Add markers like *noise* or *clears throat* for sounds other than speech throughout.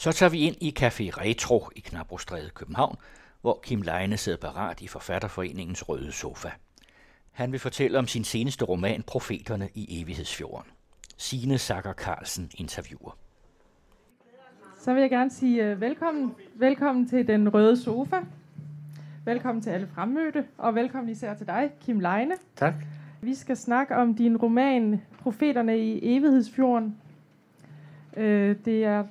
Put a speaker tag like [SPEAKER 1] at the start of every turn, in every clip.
[SPEAKER 1] Så tager vi ind i Café Retro i Knabrostræde, København, hvor Kim Leine sidder parat i Forfatterforeningens røde sofa. Han vil fortælle om sin seneste roman Profeterne i Evighedsfjorden. Signe Sakker Carlsen interviewer.
[SPEAKER 2] Så vil jeg gerne sige uh, velkommen. Velkommen til den røde sofa. Velkommen til alle fremmødte, og velkommen især til dig, Kim Leine.
[SPEAKER 3] Tak.
[SPEAKER 2] Vi skal snakke om din roman Profeterne i Evighedsfjorden. Uh, det er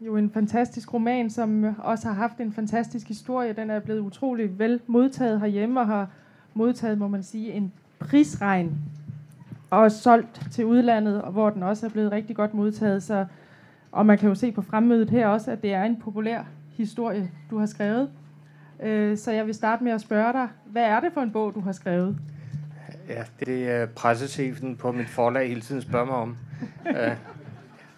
[SPEAKER 2] jo en fantastisk roman, som også har haft en fantastisk historie. Den er blevet utrolig vel modtaget herhjemme og har modtaget, må man sige, en prisregn og solgt til udlandet, hvor den også er blevet rigtig godt modtaget. Så, og man kan jo se på fremmødet her også, at det er en populær historie, du har skrevet. Øh, så jeg vil starte med at spørge dig, hvad er det for en bog, du har skrevet?
[SPEAKER 3] Ja, det er pressechefen på mit forlag hele tiden spørger mig om. *laughs*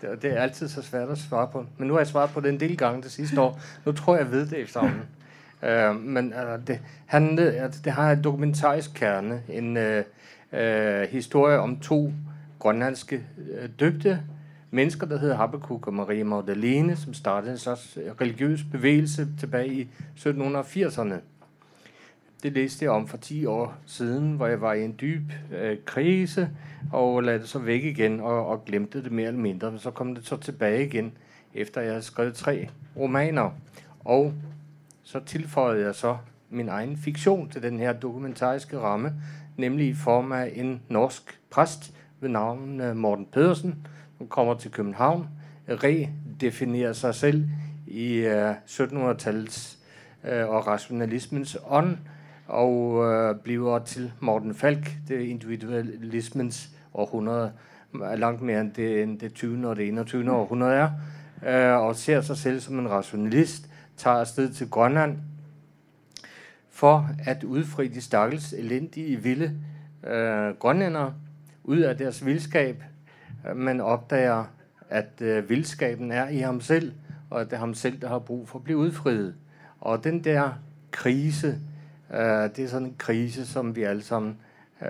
[SPEAKER 3] Øh, det, er altid så svært at svare på. Men nu har jeg svaret på det en del gange det sidste år. Nu tror jeg, jeg ved det efterhånden. Uh, *laughs* men uh, det, han, uh, det har en dokumentarisk kerne. En uh, uh, historie om to grønlandske uh, døbte mennesker, der hedder Habakkuk og Maria Magdalene, som startede en slags religiøs bevægelse tilbage i 1780'erne. Det læste jeg om for 10 år siden, hvor jeg var i en dyb øh, krise, og lagde det så væk igen, og, og glemte det mere eller mindre. Men så kom det så tilbage igen, efter jeg havde skrevet tre romaner. Og så tilføjede jeg så min egen fiktion til den her dokumentariske ramme, nemlig i form af en norsk præst ved navn øh, Morten Pedersen, som kommer til København, redefinerer sig selv i øh, 1700-tallets øh, og rationalismens ånd, og øh, bliver til Morten Falk, det individualismens århundrede, langt mere end det, end det 20. og det 21. århundrede er, øh, og ser sig selv som en rationalist, tager afsted til Grønland for at udfri de stakkels elendige vilde øh, grønlændere ud af deres vildskab. Man opdager, at øh, vildskaben er i ham selv, og at det er ham selv, der har brug for at blive udfriet. Og den der krise, Uh, det er sådan en krise, som vi alle sammen uh,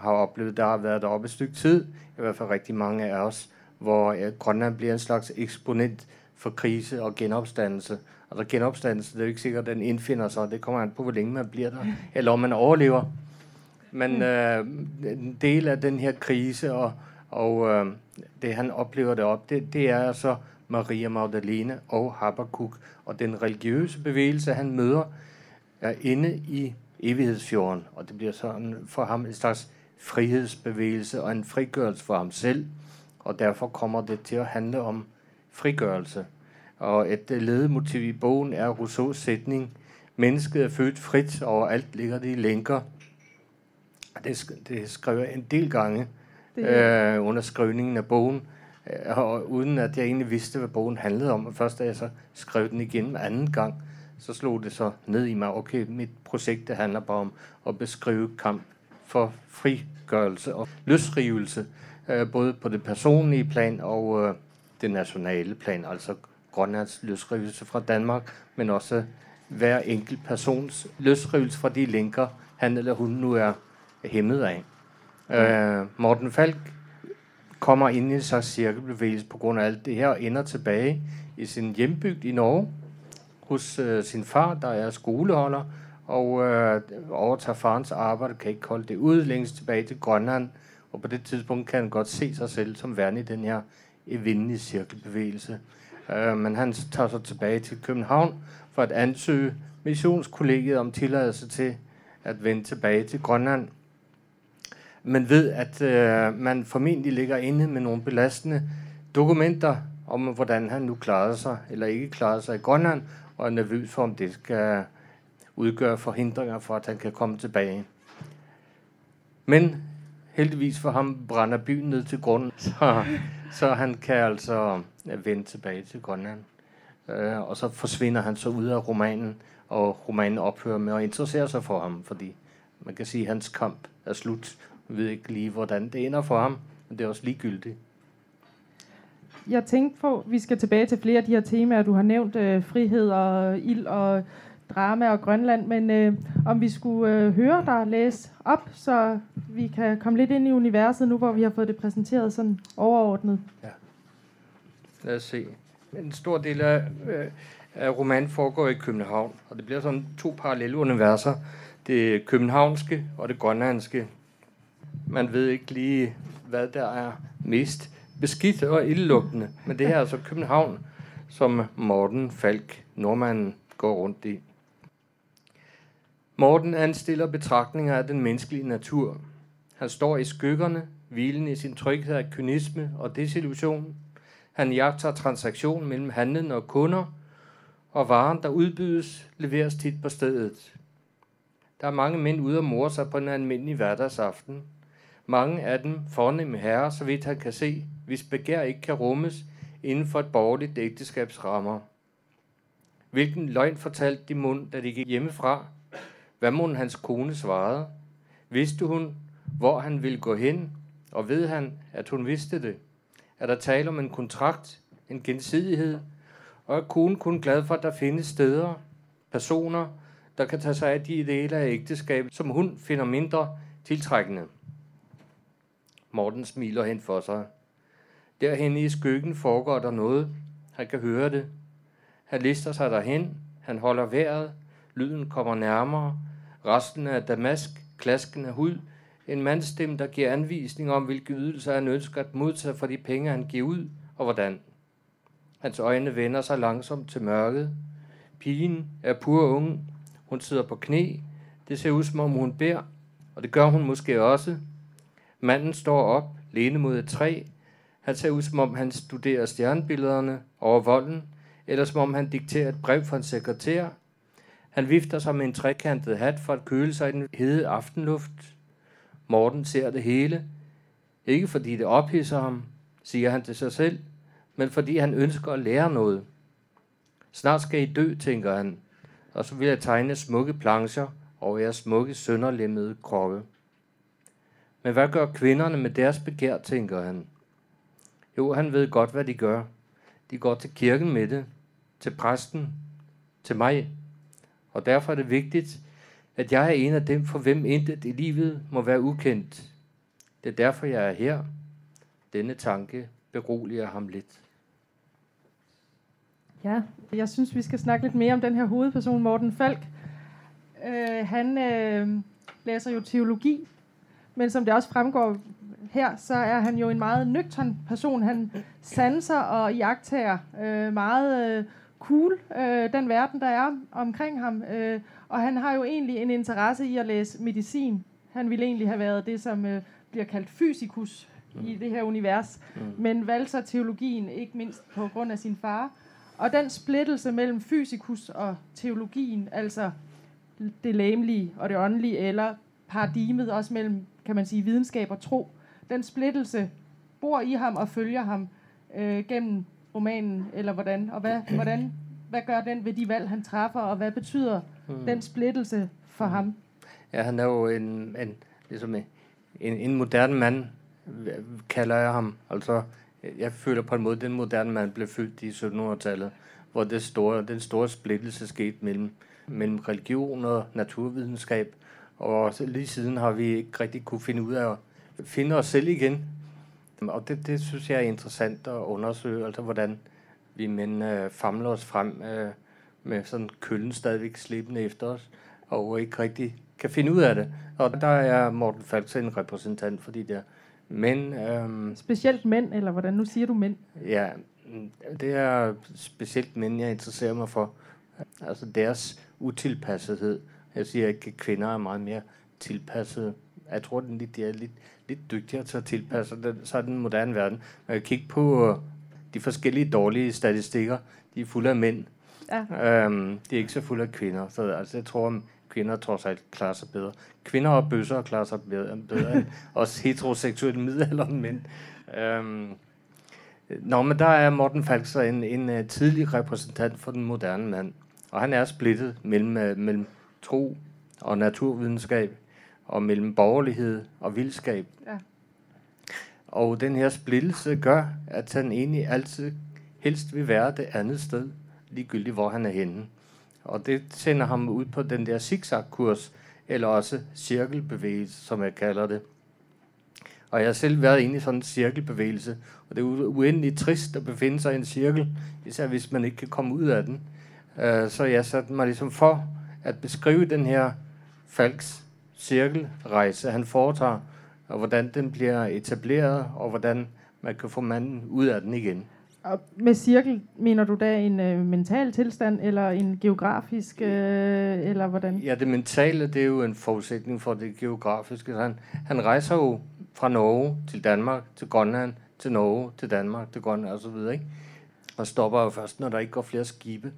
[SPEAKER 3] har oplevet. Der har været deroppe et stykke tid, i hvert fald rigtig mange af os, hvor uh, Grønland bliver en slags eksponent for krise og genopstandelse. Altså genopstandelse, det er jo ikke sikkert, at den indfinder sig. Det kommer an på, hvor længe man bliver der, eller om man overlever. Men uh, en del af den her krise, og, og uh, det han oplever deroppe, det, det er altså Maria Magdalene og Habakkuk, og den religiøse bevægelse, han møder, er inde i evighedsfjorden, og det bliver sådan for ham en slags frihedsbevægelse og en frigørelse for ham selv, og derfor kommer det til at handle om frigørelse. Og et ledemotiv i bogen er Rousseaus sætning, mennesket er født frit, og alt ligger det i lænker. Det, det skrev jeg en del gange øh, under skrivningen af bogen, øh, og uden at jeg egentlig vidste, hvad bogen handlede om. Og først da jeg så skrev den igen anden gang, så slog det så ned i mig, okay, mit projekt det handler bare om at beskrive kamp for frigørelse og løsrivelse, øh, både på det personlige plan og øh, det nationale plan, altså Grønlands løsrivelse fra Danmark, men også hver enkelt persons løsrivelse fra de linker, han eller hun nu er hæmmet af. Øh, Morten Falk kommer ind i en slags cirkelbevægelse på grund af alt det her, og ender tilbage i sin hjembygd i Norge, hos øh, sin far, der er skoleholder, og øh, overtager farens arbejde, kan ikke holde det ud længst tilbage til Grønland, og på det tidspunkt kan han godt se sig selv som værende i den her evindelige cirkelbevægelse. Øh, men han tager sig tilbage til København for at ansøge missionskollegiet om tilladelse til at vende tilbage til Grønland. Men ved, at øh, man formentlig ligger inde med nogle belastende dokumenter om, hvordan han nu klarede sig eller ikke klarede sig i Grønland, og er nervøs for, om det skal udgøre forhindringer for, at han kan komme tilbage. Men heldigvis for ham brænder byen ned til grunden, *laughs* så, så han kan altså vende tilbage til Grønland. Uh, og så forsvinder han så ud af romanen, og romanen ophører med at interessere sig for ham, fordi man kan sige, at hans kamp er slut. Jeg ved ikke lige, hvordan det ender for ham, men det er også ligegyldigt
[SPEAKER 2] jeg tænkte på, vi skal tilbage til flere af de her temaer, du har nævnt, øh, frihed og ild og drama og Grønland, men øh, om vi skulle øh, høre dig læse op, så vi kan komme lidt ind i universet nu, hvor vi har fået det præsenteret sådan overordnet. Ja.
[SPEAKER 3] Lad os se. en stor del af, øh, af romanen foregår i København, og det bliver sådan to parallelle universer. Det københavnske og det grønlandske. Man ved ikke lige, hvad der er mest beskidt og ildlugtende, men det her er altså København, som Morten Falk, nordmanden, går rundt i. Morten anstiller betragtninger af den menneskelige natur. Han står i skyggerne, hvilen i sin tryghed af kynisme og desillusion. Han jagter transaktion mellem handlen og kunder, og varen, der udbydes, leveres tit på stedet. Der er mange mænd ude og mor sig på en almindelig hverdagsaften. Mange af dem fornemme herrer, så vidt han kan se, hvis begær ikke kan rummes inden for et borgerligt ægteskabsrammer. Hvilken løgn fortalte de mund, da de gik hjemmefra? Hvad må hans kone svarede? Vidste hun, hvor han ville gå hen, og ved han, at hun vidste det? Er der tale om en kontrakt, en gensidighed, og er konen kun glad for, at der findes steder, personer, der kan tage sig af de dele af ægteskabet, som hun finder mindre tiltrækkende. Morten smiler hen for sig. Derhen i skyggen foregår der noget. Han kan høre det. Han lister sig derhen. Han holder vejret. Lyden kommer nærmere. Resten af damask, klasken af hud. En mandstemme, der giver anvisning om, hvilke ydelser han ønsker at modtage for de penge, han giver ud, og hvordan. Hans øjne vender sig langsomt til mørket. Pigen er pur ung. Hun sidder på knæ. Det ser ud, som om hun beder, og det gør hun måske også. Manden står op, lene mod et træ. Han ser ud, som om han studerer stjernebillederne over volden, eller som om han dikterer et brev fra en sekretær. Han vifter sig med en trekantet hat for at køle sig i den hede aftenluft. Morten ser det hele. Ikke fordi det ophidser ham, siger han til sig selv, men fordi han ønsker at lære noget. Snart skal I dø, tænker han, og så vil jeg tegne smukke plancher over jeres smukke sønderlemmede kroppe. Men hvad gør kvinderne med deres begær, tænker han. Jo, han ved godt, hvad de gør. De går til kirken med det, til præsten, til mig. Og derfor er det vigtigt, at jeg er en af dem, for hvem intet i livet må være ukendt. Det er derfor, jeg er her. Denne tanke beroliger ham lidt.
[SPEAKER 2] Ja, jeg synes, vi skal snakke lidt mere om den her hovedperson, Morten Falk. Øh, han øh, læser jo teologi, men som det også fremgår her, så er han jo en meget nøgtern person. Han sanser og jagtager øh, meget øh, cool øh, den verden, der er omkring ham. Øh, og han har jo egentlig en interesse i at læse medicin. Han ville egentlig have været det, som øh, bliver kaldt fysikus mm. i det her univers, mm. men valgte så teologien, ikke mindst på grund af sin far. Og den splittelse mellem fysikus og teologien, altså det læmelige og det åndelige, eller paradigmet også mellem, kan man sige, videnskab og tro, den splittelse bor i ham og følger ham øh, gennem romanen, eller hvordan? Og hvad, hvordan, hvad gør den ved de valg, han træffer, og hvad betyder mm. den splittelse for mm. ham?
[SPEAKER 3] Ja, han er jo en, en, ligesom en, en moderne mand, kalder jeg ham. Altså, jeg føler på en måde, at den moderne mand blev født i 1700-tallet, hvor det store, den store splittelse skete mellem, mellem religion og naturvidenskab. Og lige siden har vi ikke rigtig kunne finde ud af finde os selv igen. Og det, det synes jeg er interessant at undersøge, altså hvordan vi mænd øh, famler os frem øh, med sådan køllen stadigvæk slippende efter os, og ikke rigtig kan finde ud af det. Og der er Morten Falk en repræsentant for de der mænd. Øh,
[SPEAKER 2] specielt mænd, eller hvordan? Nu siger du mænd.
[SPEAKER 3] Ja, det er specielt mænd, jeg interesserer mig for. Altså deres utilpassethed. Jeg siger ikke, at kvinder er meget mere tilpasset. Jeg tror, at de er lidt, lidt dygtigere til at tilpasse den, så den moderne verden. Når jeg kigger på de forskellige dårlige statistikker, de er fulde af mænd. Ja. Øhm, de er ikke så fulde af kvinder. Så altså, jeg tror, at kvinder trods alt klarer sig bedre. Kvinder og bøsser klarer sig bedre, bedre end også heteroseksuelle middelalderen mænd. Øhm, Nå, men der er Morten Falk en, en uh, tidlig repræsentant for den moderne mand. Og han er splittet mellem, uh, mellem tro og naturvidenskab, og mellem borgerlighed og vildskab. Ja. Og den her splittelse gør, at han egentlig altid helst vil være det andet sted, ligegyldigt hvor han er henne. Og det sender ham ud på den der zigzag-kurs, eller også cirkelbevægelse, som jeg kalder det. Og jeg har selv været inde i sådan en cirkelbevægelse, og det er uendeligt trist at befinde sig i en cirkel, især hvis man ikke kan komme ud af den. Øh, så jeg satte mig ligesom for at beskrive den her Falks cirkelrejse, han foretager, og hvordan den bliver etableret, og hvordan man kan få manden ud af den igen.
[SPEAKER 2] Og med cirkel mener du da en øh, mental tilstand, eller en geografisk, øh, eller hvordan?
[SPEAKER 3] Ja, det mentale, det er jo en forudsætning for det geografiske. Han, han rejser jo fra Norge til Danmark, til Grønland, til Norge, til Danmark, til Grønland og så videre, ikke? Og stopper jo først, når der ikke går flere skibe.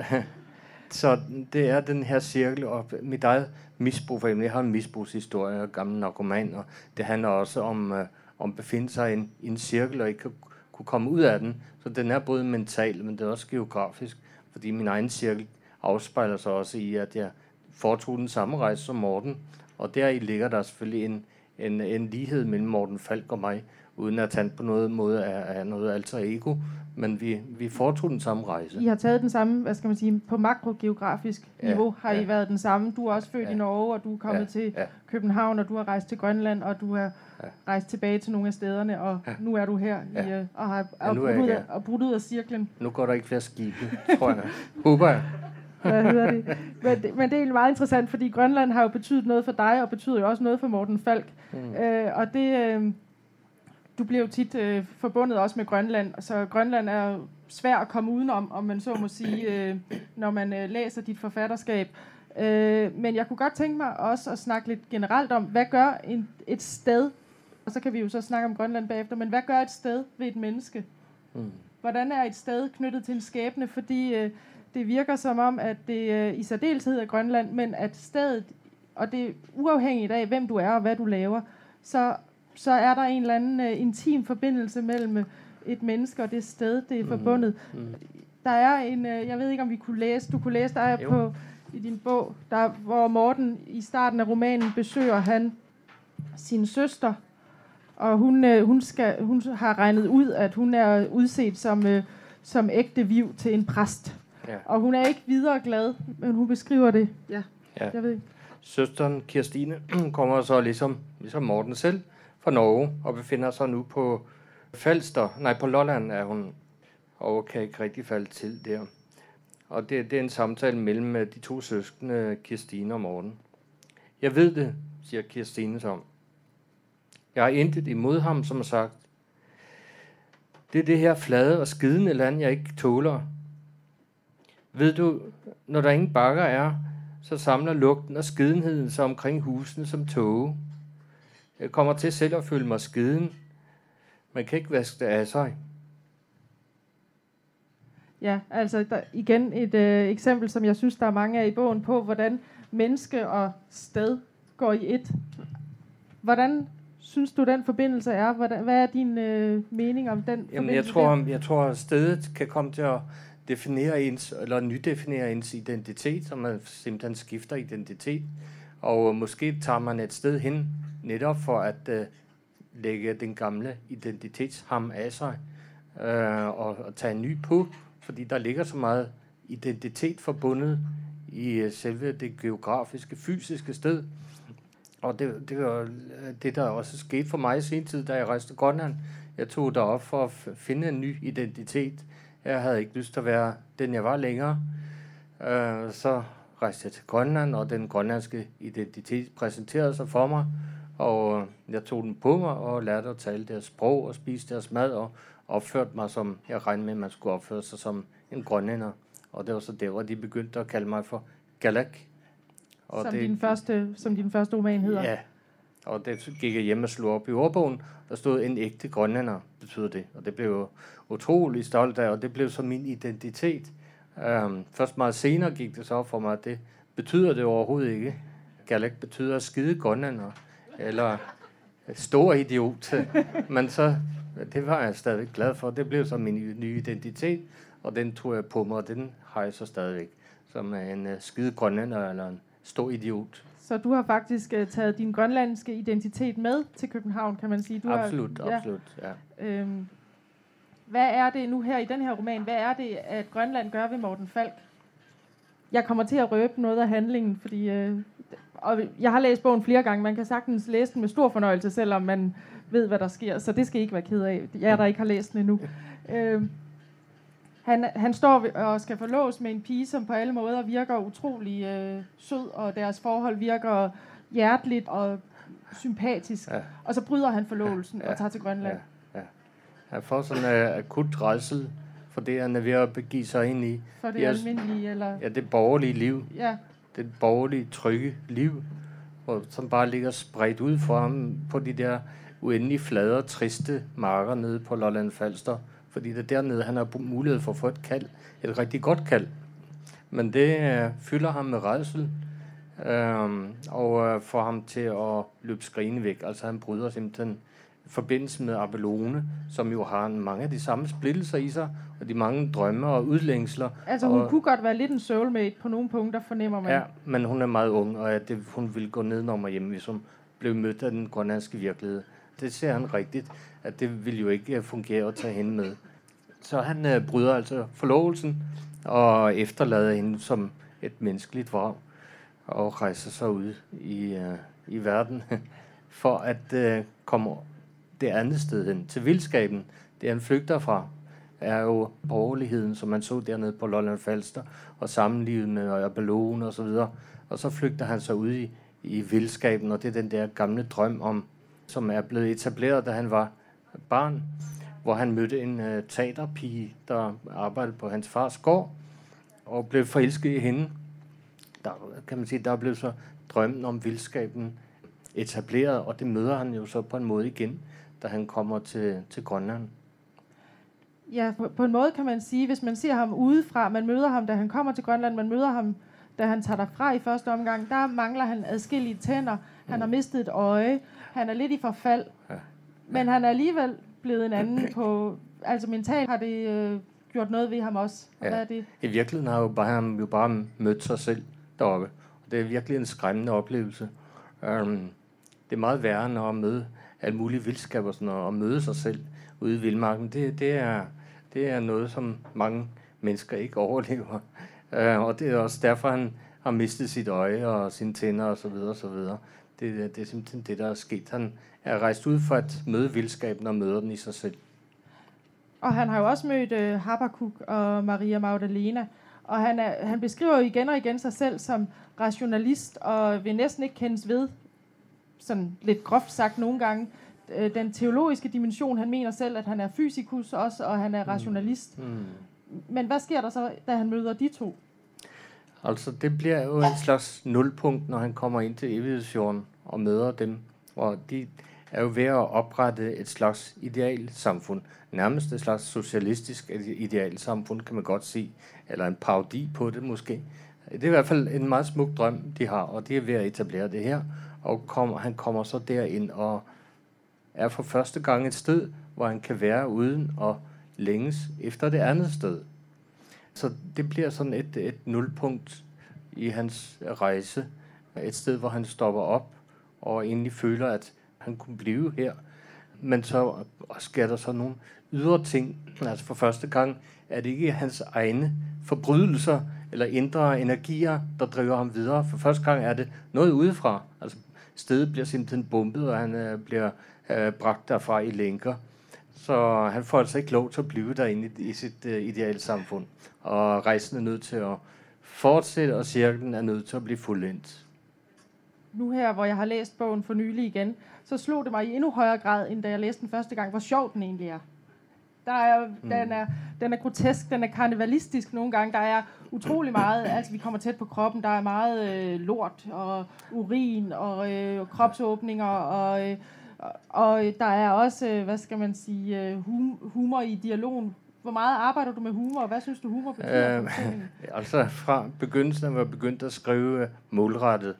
[SPEAKER 3] *laughs* så det er den her cirkel, og mit eget misbrug, for jeg har en misbrugshistorie og gammel narkoman, og det handler også om, øh, om at befinde sig i en, i en cirkel, og ikke kunne komme ud af den. Så den er både mental, men det er også geografisk, fordi min egen cirkel afspejler sig også i, at jeg foretog den samme rejse som Morten, og der i ligger der selvfølgelig en, en, en lighed mellem Morten Falk og mig, uden at han på noget måde er, er noget alter ego, men vi, vi foretog den samme rejse.
[SPEAKER 2] I har taget den samme, hvad skal man sige, på makrogeografisk ja, niveau har ja. I været den samme. Du er også født ja. i Norge, og du er kommet ja, til ja. København, og du har rejst til Grønland, og du har ja. rejst tilbage til nogle af stederne, og ja. nu er du her ja. i, øh, og har ja, og brudt, ud, af, og brudt ud af cirklen.
[SPEAKER 3] Nu går der ikke flere skibe, tror jeg. Håber jeg.
[SPEAKER 2] Hvad hedder det? Men, det, men det er meget interessant, fordi Grønland har jo betydet noget for dig, og betyder jo også noget for Morten Falk. Mm. Øh, og det... Øh, du bliver jo tit øh, forbundet også med Grønland, så Grønland er svær at komme udenom, om man så må sige, øh, når man øh, læser dit forfatterskab. Øh, men jeg kunne godt tænke mig også at snakke lidt generelt om, hvad gør en, et sted, og så kan vi jo så snakke om Grønland bagefter, men hvad gør et sted ved et menneske? Mm. Hvordan er et sted knyttet til en skæbne? Fordi øh, det virker som om, at det øh, i særdeleshed er Grønland, men at stedet, og det er uafhængigt af, hvem du er og hvad du laver, så så er der en eller anden uh, intim forbindelse mellem øh, et menneske og det sted, det er mm. forbundet. Mm. Der er en, uh, jeg ved ikke om vi kunne læse, du kunne læse der på i din bog, der, hvor Morten i starten af romanen besøger han sin søster, og hun, uh, hun, skal, hun har regnet ud, at hun er udset som, uh, som ægte viv til en præst. Ja. Og hun er ikke videre glad, men hun beskriver det. Ja,
[SPEAKER 3] ja. jeg ved Søsteren Kirstine *clears throat* kommer så ligesom, ligesom Morten selv fra Norge og befinder sig nu på Falster. Nej, på Lolland er hun, og kan ikke rigtig falde til der. Og det, det er en samtale mellem øh, de to søskende, Kirstine og Morten. Jeg ved det, siger Kirstine som. Jeg har intet imod ham, som har sagt. Det er det her flade og skidende land, jeg ikke tåler. Ved du, når der ingen bakker er, så samler lugten og skidenheden sig omkring husene som tåge. Jeg kommer til selv at føle mig skiden. Man kan ikke vaske det af sig.
[SPEAKER 2] Ja, altså der, igen et øh, eksempel, som jeg synes, der er mange af i bogen på, hvordan menneske og sted går i et. Hvordan synes du, den forbindelse er? Hvordan, hvad er din øh, mening om den
[SPEAKER 3] Jamen, jeg tror, der? jeg tror, at stedet kan komme til at definere ens, eller nydefinere ens identitet, så man simpelthen skifter identitet. Og måske tager man et sted hen, netop for at øh, lægge den gamle identitetsham af sig øh, og, og tage en ny på, fordi der ligger så meget identitet forbundet i øh, selve det geografiske, fysiske sted. Og det, det var øh, det, der også skete for mig i sin tid, da jeg rejste til Grønland. Jeg tog derop for at finde en ny identitet. Jeg havde ikke lyst til at være den, jeg var længere. Øh, så rejste jeg til Grønland, og den grønlandske identitet præsenterede sig for mig. Og jeg tog den på mig og lærte at tale deres sprog og spise deres mad og opførte mig som, jeg regnede med, at man skulle opføre sig som en grønlænder. Og det var så der, hvor de begyndte at kalde mig for Galak.
[SPEAKER 2] Og som, det, din første, som din første roman hedder?
[SPEAKER 3] Ja, og det gik jeg hjem og slog op i ordbogen. Der stod en ægte grønlænder, betyder det. Og det blev jo utrolig stolt af, og det blev så min identitet. Um, først meget senere gik det så op for mig, at det betyder det overhovedet ikke. Galak betyder skide grønlænder eller stor idiot. Men så, det var jeg stadig glad for. Det blev så min nye identitet, og den tog jeg på mig, og den har jeg så stadigvæk som en uh, skide grønlænder eller en stor idiot.
[SPEAKER 2] Så du har faktisk uh, taget din grønlandske identitet med til København, kan man sige? Du
[SPEAKER 3] absolut, har, ja, absolut, ja. Øhm,
[SPEAKER 2] hvad er det nu her i den her roman, hvad er det, at Grønland gør ved Morten Falk? Jeg kommer til at røbe noget af handlingen, fordi øh, og jeg har læst bogen flere gange. Man kan sagtens læse den med stor fornøjelse, selvom man ved, hvad der sker, så det skal I ikke være ked af. Jeg der ikke har læst den endnu. Øh, han, han står og skal forlås med en pige, som på alle måder virker utrolig øh, sød, og deres forhold virker hjerteligt og sympatisk. Ja. Og så bryder han forlovelsen ja, og tager til Grønland. Ja, ja.
[SPEAKER 3] Han får sådan en uh, akut rejsel for det, han er ved at begive sig ind i.
[SPEAKER 2] For det Jeres, almindelige, eller?
[SPEAKER 3] Ja, det borgerlige liv. Ja. Det borgerlige, trygge liv, og som bare ligger spredt ud for ham på de der uendelig flade triste marker nede på Lolland Falster. Fordi det er dernede, han har mulighed for at få et kald. Et rigtig godt kald. Men det øh, fylder ham med redsel. Øh, og øh, får ham til at løbe skrigende væk. Altså han bryder simpelthen forbindelse med Abelone, som jo har mange af de samme splittelser i sig, og de mange drømme og udlængsler.
[SPEAKER 2] Altså hun
[SPEAKER 3] og,
[SPEAKER 2] kunne godt være lidt en soulmate på nogle punkter, fornemmer man.
[SPEAKER 3] Ja, men hun er meget ung, og at det, hun ville gå ned og hjemme, hvis hun blev mødt af den grønlandske virkelighed. Det ser han rigtigt, at det vil jo ikke fungere at tage hende med. Så han øh, bryder altså forlovelsen og efterlader hende som et menneskeligt vrag og rejser sig ud i, øh, i verden *laughs* for at øh, komme det andet sted hen, til vildskaben. Det han flygter fra, er jo borgerligheden, som man så dernede på Lolland Falster, og sammenlivet med Abelone og så videre. Og så flygter han så ud i, i vildskaben, og det er den der gamle drøm om, som er blevet etableret, da han var barn, hvor han mødte en uh, teaterpige, der arbejdede på hans fars gård, og blev forelsket i hende. Der, kan man sige, der blev så drømmen om vildskaben etableret, og det møder han jo så på en måde igen da han kommer til, til Grønland.
[SPEAKER 2] Ja, på, på en måde kan man sige, hvis man ser ham udefra, man møder ham, da han kommer til Grønland, man møder ham, da han tager derfra i første omgang, der mangler han adskillige tænder, han mm. har mistet et øje, han er lidt i forfald, ja. men han er alligevel blevet en anden på, altså mentalt har det øh, gjort noget ved ham også.
[SPEAKER 3] Og ja. Hvad er det? I virkeligheden har jo bare, han jo bare mødt sig selv deroppe. Og det er virkelig en skræmmende oplevelse. Um, det er meget værre, når at møde alt muligt vildskab og sådan noget, og møde sig selv ude i vildmarken, det, det, er, det er noget, som mange mennesker ikke *laughs* overlever. Øh, og det er også derfor, han har mistet sit øje og sine tænder og så videre. og så videre. Det, det er simpelthen det, der er sket. Han er rejst ud for at møde vildskaben og møder den i sig selv.
[SPEAKER 2] Og han har jo også mødt øh, Habakkuk og Maria Magdalena, og han, er, han beskriver jo igen og igen sig selv som rationalist, og vil næsten ikke kendes ved sådan lidt groft sagt nogle gange, øh, den teologiske dimension. Han mener selv, at han er fysikus også, og han er mm. rationalist. Mm. Mm. Men hvad sker der så, da han møder de to?
[SPEAKER 3] Altså, det bliver jo en slags nulpunkt, når han kommer ind til evighedsjorden og møder dem. Og de er jo ved at oprette et slags idealsamfund. Nærmest et slags socialistisk idealsamfund, kan man godt sige. Eller en parodi på det måske. Det er i hvert fald en meget smuk drøm, de har, og de er ved at etablere det her og kom, han kommer så derind og er for første gang et sted, hvor han kan være uden og længes efter det andet sted. Så det bliver sådan et, et nulpunkt i hans rejse. Et sted, hvor han stopper op og egentlig føler, at han kunne blive her. Men så sker der så nogle ydre ting. Altså for første gang er det ikke hans egne forbrydelser eller indre energier, der driver ham videre. For første gang er det noget udefra. Altså stedet bliver simpelthen bombet, og han øh, bliver øh, bragt derfra i lænker. Så han får altså ikke lov til at blive derinde i, i sit øh, ideelle samfund. Og rejsen er nødt til at fortsætte, og cirklen er nødt til at blive fuldendt.
[SPEAKER 2] Nu her, hvor jeg har læst bogen for nylig igen, så slog det mig i endnu højere grad, end da jeg læste den første gang, hvor sjov den egentlig er. Der er, mm. den, er, den er grotesk, den er karnevalistisk nogle gange. Der er utrolig meget, altså vi kommer tæt på kroppen, der er meget øh, lort og urin og øh, kropsåbninger og, øh, og der er også, øh, hvad skal man sige, øh, hum, humor i dialogen. Hvor meget arbejder du med humor, og hvad synes du humor betyder? Øh, *laughs*
[SPEAKER 3] altså fra begyndelsen, hvor jeg begyndte at skrive målrettet,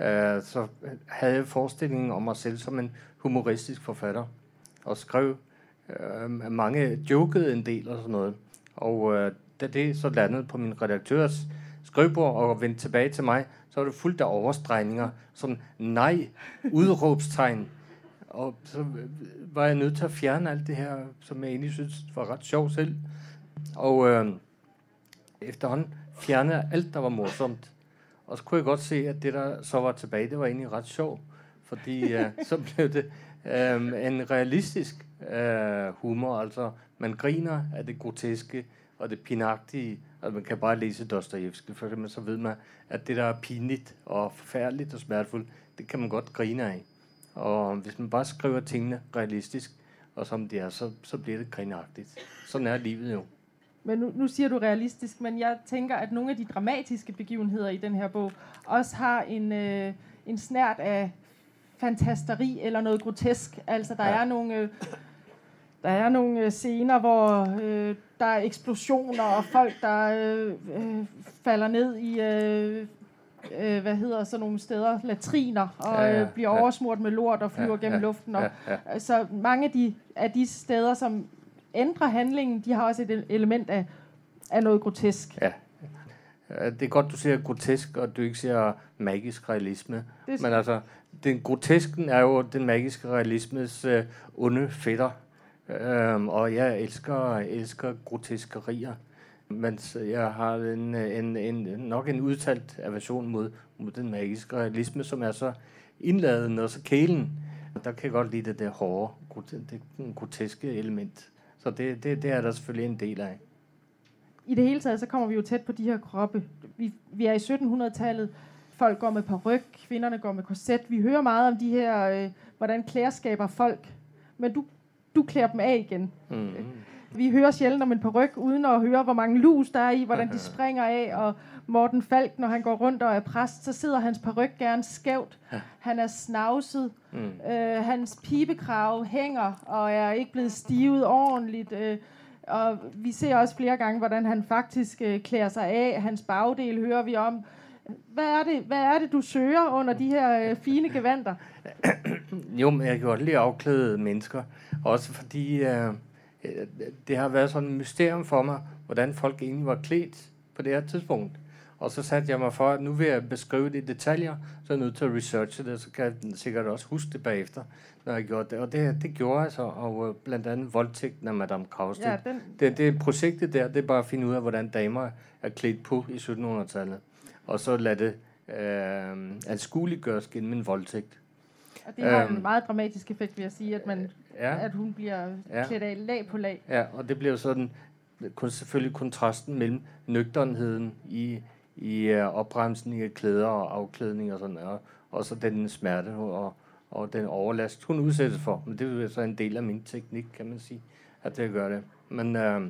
[SPEAKER 3] øh, så havde jeg forestillingen om mig selv som en humoristisk forfatter, og skrev øh, mange jokede en del og sådan noget. Og øh, da det så landede på min redaktørs skrivebord og vendte tilbage til mig, så var det fuldt af overstregninger. Sådan, nej, udråbstegn. Og så øh, var jeg nødt til at fjerne alt det her, som jeg egentlig synes var ret sjovt selv. Og øh, efterhånden fjernede alt, der var morsomt. Og så kunne jeg godt se, at det, der så var tilbage, det var egentlig ret sjovt. Fordi øh, så blev det øh, en realistisk øh, humor, altså man griner af det groteske og det pinagtige, og man kan bare læse Dostojevski, for eksempel, så ved man, at det der er pinligt og forfærdeligt og smertefuldt, det kan man godt grine af. Og hvis man bare skriver tingene realistisk, og som det er, så, så bliver det grinagtigt. Sådan er livet jo.
[SPEAKER 2] Men nu, nu siger du realistisk, men jeg tænker, at nogle af de dramatiske begivenheder i den her bog også har en, øh, en snært af fantasteri eller noget grotesk. Altså, der ja. er nogle... Øh, der er nogle øh, scener, hvor øh, der er eksplosioner og folk, der øh, øh, falder ned i, øh, øh, hvad hedder sådan nogle steder, latriner, og ja, ja, øh, bliver ja. oversmurt med lort og flyver ja, gennem ja, luften. Og, ja, ja. Altså mange af de, af de steder, som ændrer handlingen, de har også et element af, af noget grotesk.
[SPEAKER 3] Ja. Det er godt, du siger grotesk, og du ikke siger magisk realisme. Det Men altså, den grotesken er jo den magiske realismes øh, onde fætter. Øhm, og jeg elsker, elsker groteskerier. Men jeg har en, en, en, nok en udtalt aversion mod, mod den magiske realisme, som er så indladende og så kælen. Der kan jeg godt lide det der hårde, det groteske element. Så det, det, det er der selvfølgelig en del af.
[SPEAKER 2] I det hele taget, så kommer vi jo tæt på de her kroppe. Vi, vi er i 1700-tallet. Folk går med peruk, kvinderne går med korset. Vi hører meget om de her, øh, hvordan klæder skaber folk. Men du, du klæder dem af igen. Mm. Vi hører sjældent om en paryk, uden at høre, hvor mange lus der er i, hvordan de *laughs* springer af, og Morten Falk, når han går rundt og er præst, så sidder hans paryk gerne skævt. Han er snavset. Mm. Øh, hans pibekrav hænger og er ikke blevet stivet ordentligt. Øh, og vi ser også flere gange, hvordan han faktisk øh, klæder sig af. Hans bagdel hører vi om. Hvad er det, hvad er det du søger under de her øh, fine gevanter? *clears throat*
[SPEAKER 3] jo, men jeg kan godt lide afklædede mennesker. Også fordi øh, det har været sådan et mysterium for mig, hvordan folk egentlig var klædt på det her tidspunkt. Og så satte jeg mig for, at nu vil jeg beskrive det i detaljer, så er jeg nødt til at researche det, så kan jeg sikkert også huske det bagefter, når jeg gjorde det. Og det, det gjorde jeg så, og øh, blandt andet voldtægten af Madame Krausted. Ja, den... det, det projektet der, det er bare at finde ud af, hvordan damer er klædt på i 1700-tallet. Og så lade det øh, anskueliggøres gennem en voldtægt.
[SPEAKER 2] Og det har øhm, en meget dramatisk effekt, vil jeg sige, at, man, ja, at hun bliver ja, klædt af lag på lag.
[SPEAKER 3] Ja, og det bliver sådan selvfølgelig kontrasten mellem nøgternheden i i uh, opbremsning af klæder og afklædning og sådan og, og så den smerte og, og den overlast, hun udsættes for. Men det er så en del af min teknik, kan man sige, at det gør det. Men uh,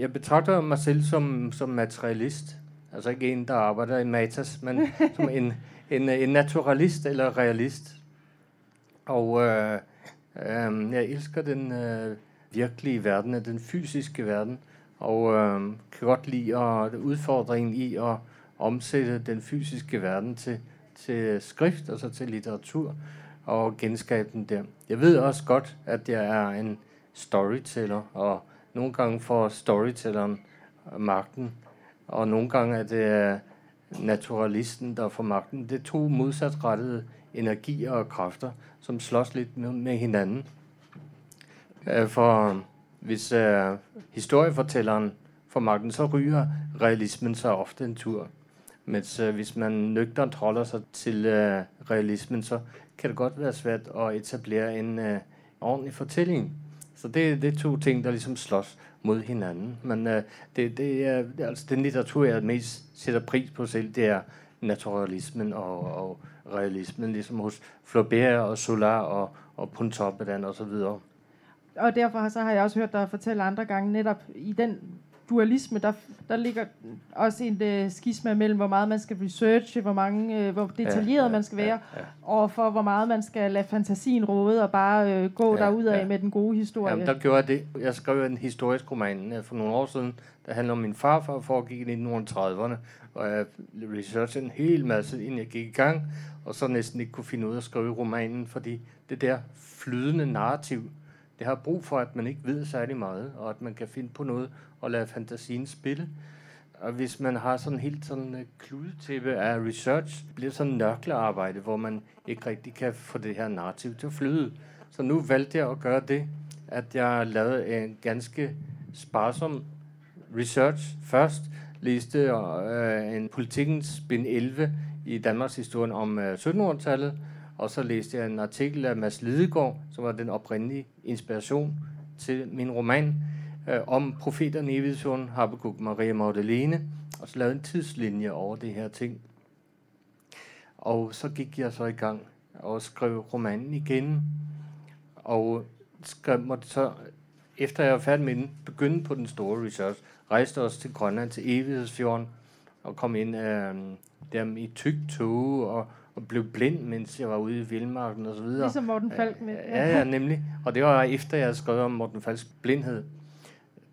[SPEAKER 3] jeg betragter mig selv som, som materialist. Altså ikke en, der arbejder i matas, men som en, en, en naturalist eller realist. Og øh, øh, jeg elsker den øh, virkelige verden, den fysiske verden og øh, kan godt lide at, udfordringen i at omsætte den fysiske verden til, til skrift, altså til litteratur, og genskabe den der. Jeg ved også godt, at jeg er en storyteller, og nogle gange får storytelleren magten, og nogle gange er det øh, naturalisten, der får magten. Det er to modsatrettede energier og kræfter, som slås lidt med, hinanden. Øh, for øh, hvis øh, historiefortælleren får magten, så ryger realismen så ofte en tur. Men øh, hvis man nøgternt holder sig til øh, realismen, så kan det godt være svært at etablere en øh, ordentlig fortælling. Så det, det er to ting, der ligesom slås mod hinanden. Men øh, det, det er, altså den litteratur, jeg mest sætter pris på selv, det er naturalismen og, og realismen, ligesom hos Flaubert og Solar og, og Pontoppidan og så videre
[SPEAKER 2] og derfor så har jeg også hørt dig fortælle andre gange, netop i den dualisme, der, der ligger også en uh, skisma mellem, hvor meget man skal researche, hvor, mange, uh, hvor detaljeret ja, ja, man skal være, ja, ja. og for hvor meget man skal lade fantasien råde og bare uh, gå ja, derud af ja. med den gode historie.
[SPEAKER 3] Jamen, der gjorde jeg det. Jeg skrev en historisk roman for nogle år siden, der handler om min farfar, foregik i 1930'erne, og jeg researchede en hel masse, inden jeg gik i gang, og så næsten ikke kunne finde ud af at skrive romanen, fordi det der flydende narrativ, det har brug for, at man ikke ved særlig meget, og at man kan finde på noget og lade fantasien spille. Og hvis man har sådan helt sådan en kludetæppe af research, bliver det sådan nørklearbejde, hvor man ikke rigtig kan få det her narrativ til at flyde. Så nu valgte jeg at gøre det, at jeg lavede en ganske sparsom research først, læste øh, en politikens bind 11 i Danmarks historie om øh, 1700-tallet, Og så læste jeg en artikel af Mads Lidegaard, som var den oprindelige inspiration til min roman, øh, om profeterne i Evighedsjorden, Habakkuk Maria Magdalene, og så lavede en tidslinje over det her ting. Og så gik jeg så i gang og skrev romanen igen, og skrev, måtte så, efter jeg var færdig med den, begynde på den store research, rejste os til Grønland, til Evighedsfjorden, og kom ind øh, der i tyk tog, og, og blev blind, mens jeg var ude i Vildmarken og så videre.
[SPEAKER 2] Ligesom Morten Falk med.
[SPEAKER 3] Ja, ja, nemlig. Og det var efter, jeg havde skrevet om Morten Falks blindhed.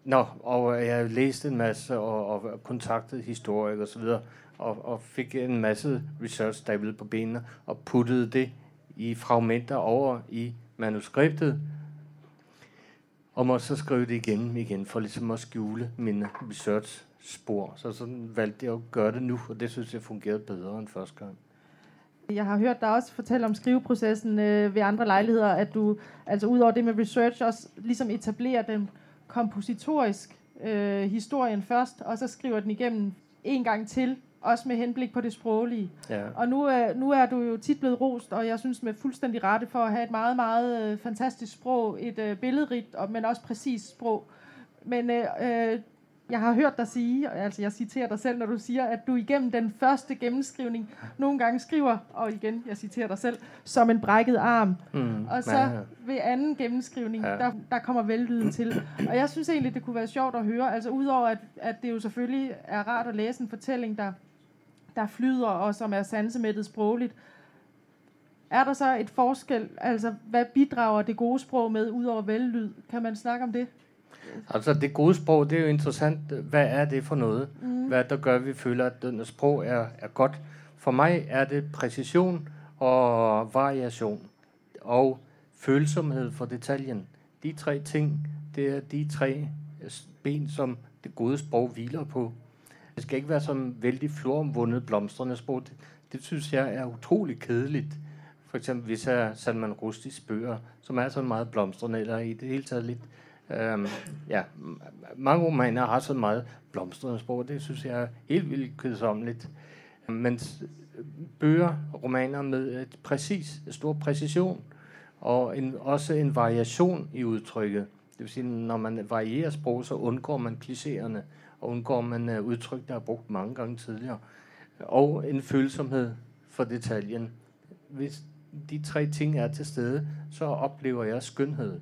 [SPEAKER 3] Nå, og øh, jeg læste en masse og, og kontaktede historikere og så videre, og, og fik en masse research stablet på benene, og puttede det i fragmenter over i manuskriptet, og måtte så skrive det igen igen, for ligesom at skjule mine research-spor. Så sådan valgte jeg at gøre det nu, og det synes jeg fungerede bedre end første gang.
[SPEAKER 2] Jeg har hørt dig også fortælle om skriveprocessen øh, ved andre lejligheder, at du, altså udover det med research, også ligesom etablerer den kompositorisk øh, historien først, og så skriver den igennem en gang til, også med henblik på det sproglige.
[SPEAKER 3] Ja.
[SPEAKER 2] Og nu, øh, nu er du jo tit blevet rost, og jeg synes med fuldstændig rette for at have et meget, meget øh, fantastisk sprog, et øh, billedrigt, og, men også præcist sprog. Men øh, øh, jeg har hørt dig sige, altså jeg citerer dig selv, når du siger, at du igennem den første gennemskrivning nogle gange skriver, og igen, jeg citerer dig selv, som en brækket arm.
[SPEAKER 3] Mm,
[SPEAKER 2] Og så
[SPEAKER 3] ja, ja.
[SPEAKER 2] ved anden gennemskrivning,
[SPEAKER 3] Ja.
[SPEAKER 2] der, der kommer vellyden til. Og jeg synes egentlig, det kunne være sjovt at høre, altså udover at, at det jo selvfølgelig er rart at læse en fortælling, der, der flyder og som er sansemættet sprogligt, er der så et forskel, altså hvad bidrager det gode sprog med, udover vellyd? Kan man snakke om det?
[SPEAKER 3] Altså det gode sprog, det er jo interessant. Hvad er det for noget? Mm. Hvad der gør, at vi føler, at denne sprog er, er godt? For mig er det præcision og variation og følsomhed for detaljen. De tre ting, det er de tre ben, som det gode sprog hviler på. Det skal ikke være som vældig floromvundet blomstrende sprog. Det, det synes jeg er utrolig kedeligt. For eksempel hvis jeg Salman Rushdies bøger, som er så meget blomstrende, eller i det hele taget lidt Øhm, ja, mange romaner har så meget blomstrende sprog, det synes jeg er helt vildt kedsommeligt. Men bøger, romaner med et præcis, et stor præcision, og en, også en variation i udtrykket. Det vil sige, når man varierer sprog, så undgår man klichéerne, og undgår man øh, udtryk, der er brugt mange gange tidligere. Og en følsomhed for detaljen. Hvis de tre ting er til stede, så oplever jeg skønhed.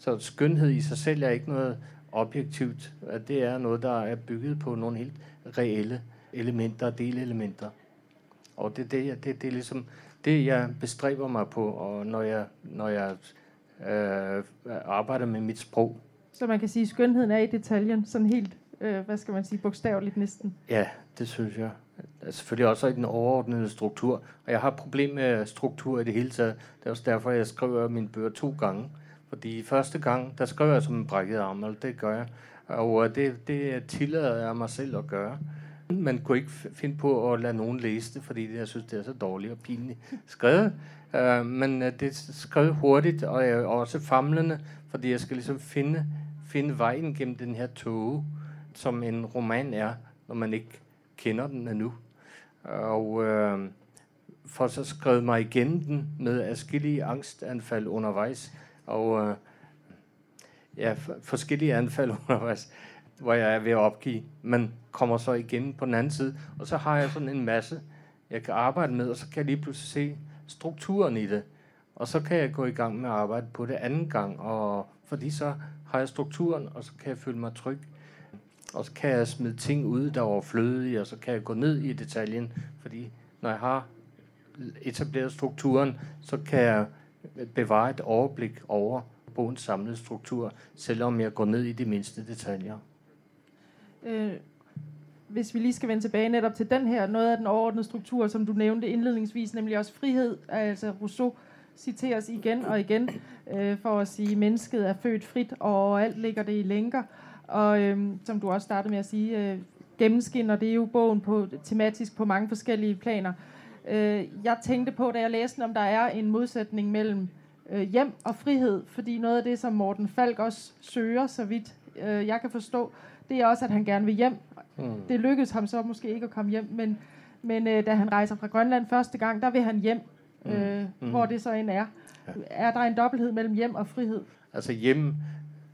[SPEAKER 3] Så skønhed i sig selv er ikke noget objektivt. At Det er noget, der er bygget på nogle helt reelle elementer og delelementer. Og det, er det, det, det er ligesom det, jeg bestræber mig på, og når jeg, når jeg øh, arbejder med mit sprog.
[SPEAKER 2] Så man kan sige, at skønheden er i detaljen, sådan helt, øh, hvad skal man sige, bogstaveligt næsten.
[SPEAKER 3] Ja, det synes jeg. Selvfølgelig også i den overordnede struktur. Og jeg har et problem med struktur i det hele taget. Det er også derfor, jeg skriver mine bøger to gange. Fordi første gang, der skrev jeg som en brækket arm, og det gør jeg. Og øh, det, det tillader jeg mig selv at gøre. Man kunne ikke finde på at lade nogen læse det, fordi det, jeg synes, det er så dårligt og pinligt skrevet. Uh, men øh, det er skrevet hurtigt, og jeg er også famlende, fordi jeg skal ligesom finde, finde vejen gennem den her tåge, som en roman er, når man ikke kender den endnu. Og uh, for så skrev mig igennem den med afskillige angstanfald undervejs, og øh, ja, forskellige anfald *laughs* undervejs, hvor jeg er ved at opgive, men kommer så igen på den anden side, og så har jeg sådan en masse, jeg kan arbejde med, og så kan jeg lige pludselig se strukturen i det, og så kan jeg gå i gang med at arbejde på det anden gang, og fordi så har jeg strukturen, og så kan jeg føle mig tryg, og så kan jeg smide ting ud, der er overflødige, og så kan jeg gå ned i detaljen, fordi når jeg har etableret strukturen, så kan jeg bevare et overblik over bogens samlede struktur, selvom jeg går ned i de mindste detaljer.
[SPEAKER 2] Øh, hvis vi lige skal vende tilbage netop til den her, noget af den overordnede struktur, som du nævnte indledningsvis, nemlig også frihed, altså Rousseau citeres igen og igen øh, for at sige, at mennesket er født frit, og alt ligger det i lænker. Og øh, som du også startede med at sige, øh, gennemskinner det er jo bogen på, tematisk på mange forskellige planer. Øh, jeg tænkte på, da jeg læste om der er en modsætning mellem øh, hjem og frihed, fordi noget af det, som Morten Falk også søger, så vidt øh, jeg kan forstå, det er også, at han gerne vil hjem.
[SPEAKER 3] Hmm.
[SPEAKER 2] Det lykkedes ham så måske ikke at komme hjem, men, men øh, da han rejser fra Grønland første gang, der vil han hjem. mm. øh, mm. hvor det så end er. Ja. Er der en dobbelthed mellem hjem og frihed?
[SPEAKER 3] Altså hjem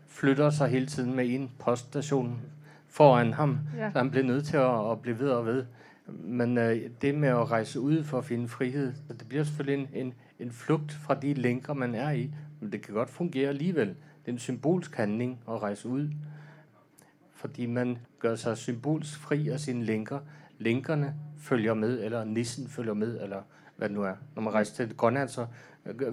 [SPEAKER 3] flytter sig hele tiden med en poststation foran ham, ja. så han bliver nødt til at, at blive ved og ved. Men øh, det med at rejse ud for at finde frihed, det bliver selvfølgelig en, en, en flugt fra de lænker, man er i, men det kan godt fungere alligevel. Det er en symbolsk handling at rejse ud, fordi man gør sig symbolsk fri af sine lænker. Lænkerne følger med, eller nissen følger med, eller hvad det nu er. Når man rejser til Grønland, så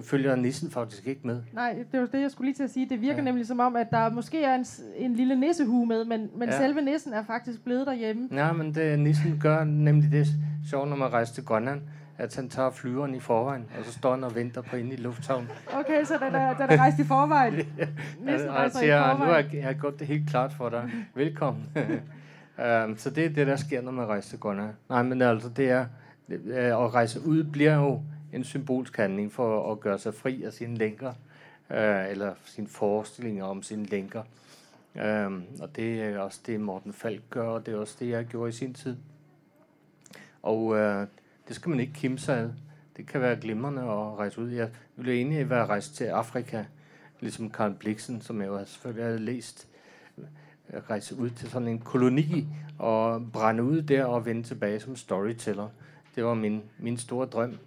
[SPEAKER 3] følger nissen faktisk ikke med.
[SPEAKER 2] Nej, det var det, jeg skulle lige til at sige. Det virker ja. nemlig som om, at der måske er en, en lille nissehue med, men, men ja. selve nissen er faktisk blevet derhjemme.
[SPEAKER 3] Ja, men det, nissen gør nemlig det sjovt, når man rejser til Grønland at han tager flyveren i forvejen, og så står han og venter på inde i lufthavnen.
[SPEAKER 2] Okay, så den er, den er rejst i forvejen? *laughs*
[SPEAKER 3] Næsten ja, siger, i forvejen. nu har jeg, jeg har gjort det helt klart for dig. Velkommen. um, *laughs* så det er det, der sker, når man rejser til Grønland. Nej, men altså, det er, øh, at rejse ud bliver jo en symbolsk handling for at gøre sig fri af sine lænker, øh, eller sine forestillinger om sine lænker. Um, og det er også det, Morten Falk gør, og det er også det, jeg gjorde i sin tid. Og uh, det skal man ikke kimse af. Det kan være glimrende at rejse ud. Jeg ville egentlig være rejst til Afrika, ligesom Karl Bliksen, som jeg jo selvfølgelig havde læst, rejse ud til sådan en koloni og brænde ud der og vende tilbage som storyteller. Det var min, min store drøm.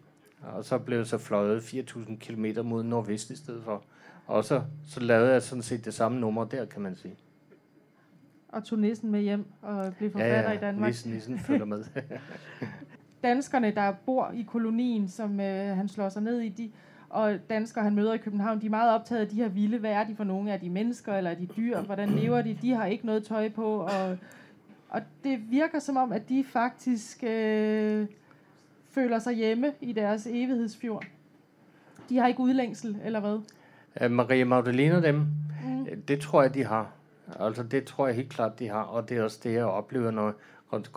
[SPEAKER 3] Og så blev jeg så fløjet 4.000 km mod nordvest i stedet for. Og så, så lavede jeg sådan set det samme nummer der, kan man sige.
[SPEAKER 2] Og tog nissen med hjem og blev forfatter ja, ja, i Danmark.
[SPEAKER 3] nissen, nissen følger med. *laughs*
[SPEAKER 2] danskerne, der bor i kolonien, som øh, han slår sig ned i, de, og danskere, han møder i København, de er meget optaget af de her vilde. Hvad er de for nogle? Er de mennesker, eller er de dyr? Hvordan lever de? De har ikke noget tøj på, og, og det virker som om, at de faktisk øh, føler sig hjemme i deres evighedsfjord. De har ikke udlængsel, eller hvad?
[SPEAKER 3] Uh, Maria Magdalene dem, mm. det tror jeg, de har. Altså, det tror jeg helt klart, de har, og det er også det, jeg oplever, når,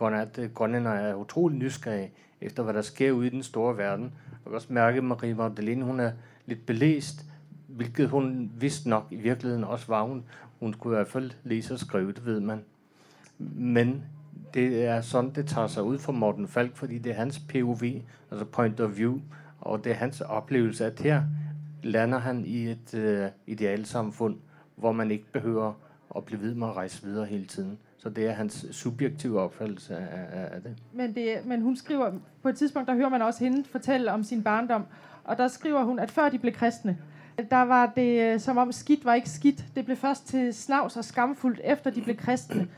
[SPEAKER 3] at grønlænder er utrolig nysgerrige efter, hvad der sker ude i den store verden. Jeg kan også mærke, at Marie Magdalene, hun er lidt belæst, hvilket hun vidste nok i virkeligheden også var. Hun, hun skulle i hvert fald læse og skrive, det ved man. Men det er sådan, det tager sig ud for Morten Falk, fordi det er hans POV, altså point of view, og det er hans oplevelse, at her lander han i et øh, idealsamfund, hvor man ikke behøver at blive ved med at rejse videre hele tiden. Så det er hans subjektive opfattelse af, af det.
[SPEAKER 2] Men, det. men hun skriver, på et tidspunkt, der hører man også hende fortælle om sin barndom, og der skriver hun, at før de blev kristne, der var det øh, som om skidt var ikke skidt. Det blev først til snavs og skamfuldt, efter de blev kristne.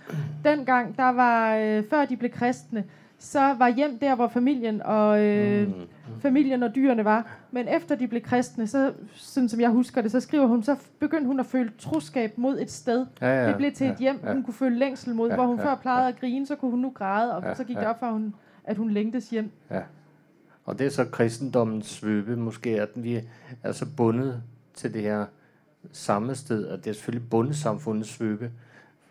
[SPEAKER 2] Dengang, der var, øh, før de blev kristne, så var hjem der, hvor familien og, øh, mm. familien og dyrene var. Men efter de blev kristne, så, sådan som jeg husker det, så skriver hun, så begyndte hun at føle troskab mod et sted. Ja, ja, det blev til ja, et hjem, ja. hun kunne føle længsel mod. Ja, hvor hun ja, før plejede ja. at grine, så kunne hun nu græde, og ja, så gik det op for, hun, at hun længtes hjem. Ja.
[SPEAKER 3] Og det er så kristendommens svøbe, måske, at vi er så bundet til det her samme sted, at det er selvfølgelig bundesamfundets svøbe.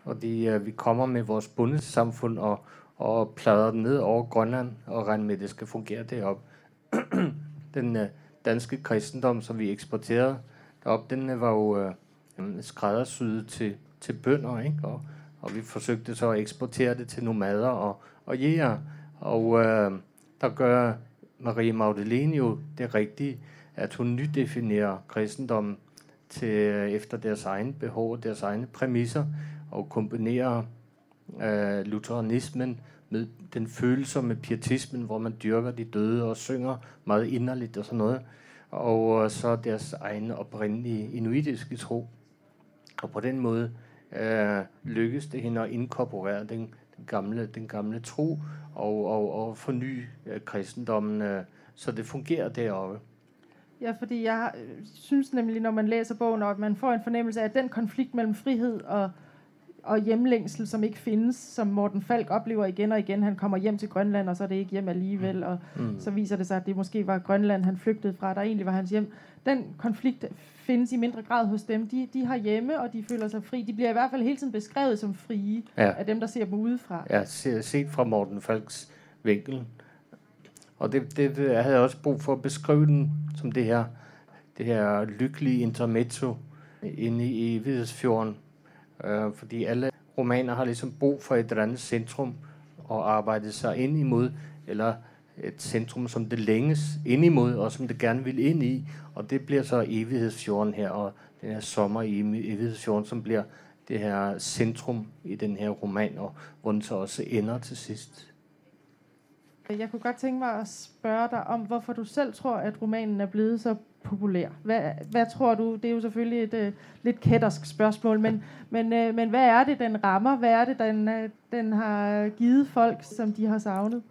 [SPEAKER 3] Fordi uh, vi kommer med vores bundesamfund og, og plader den ned over Grønland og regner med, at det skal fungere deroppe. *clears throat* den uh, danske kristendom, som vi eksporterede derop, den uh, var jo uh, skræddersyet til, til bønder, ikke? Og, og vi forsøgte så at eksportere det til nomader og, og jæger. Og uh, der gør Marie Magdalene jo det rigtige, at hun nydefinerer kristendommen til, øh, efter deres egne behov, deres egne præmisser, og kombinerer øh, lutheranismen med den følsomme pietismen, hvor man dyrker de døde og synger meget inderligt og sådan noget, og øh, så deres egne oprindelige inuitiske tro. Og på den måde øh, lykkes det hende at inkorporere den, den, gamle, den gamle tro og, og, og forny øh, kristendommen, øh, så det fungerer deroppe.
[SPEAKER 2] Ja, fordi jeg øh, synes nemlig, når man læser bogen, at man får en fornemmelse af, at den konflikt mellem frihed og og hjemlængsel, som ikke findes, som Morten Falk oplever igen og igen. Han kommer hjem til Grønland, og så er det ikke hjem alligevel, og mm. så viser det sig, at det måske var Grønland, han flygtede fra, der egentlig var hans hjem. Den konflikt findes i mindre grad hos dem. De, de har hjemme, og de føler sig fri. De bliver i hvert fald hele tiden beskrevet som frie ja. af dem, der ser dem udefra.
[SPEAKER 3] Ja, set fra Morten Falks vinkel. Og det, det, det jeg havde også brug for at beskrive den som det her, det her lykkelige intermezzo inde i Evighedsfjorden, Øh, fordi alle romaner har ligesom brug for et eller andet centrum at arbejde sig ind imod, eller et centrum, som det længes ind imod, og som det gerne vil ind i. Og det bliver så evighedsfjorden her, og den her sommer i evighedsfjorden, som bliver det her centrum i den her roman, og hvor den så også ender til sidst.
[SPEAKER 2] Jeg kunne godt tænke mig at spørge dig om, hvorfor du selv tror, at romanen er blevet så populær. Hvad, hvad tror du? Det er jo selvfølgelig et uh, lidt kættersk spørgsmål, men, men, uh, men hvad er det, den rammer? Hvad er det, den, uh, den har givet folk, som de har savnet?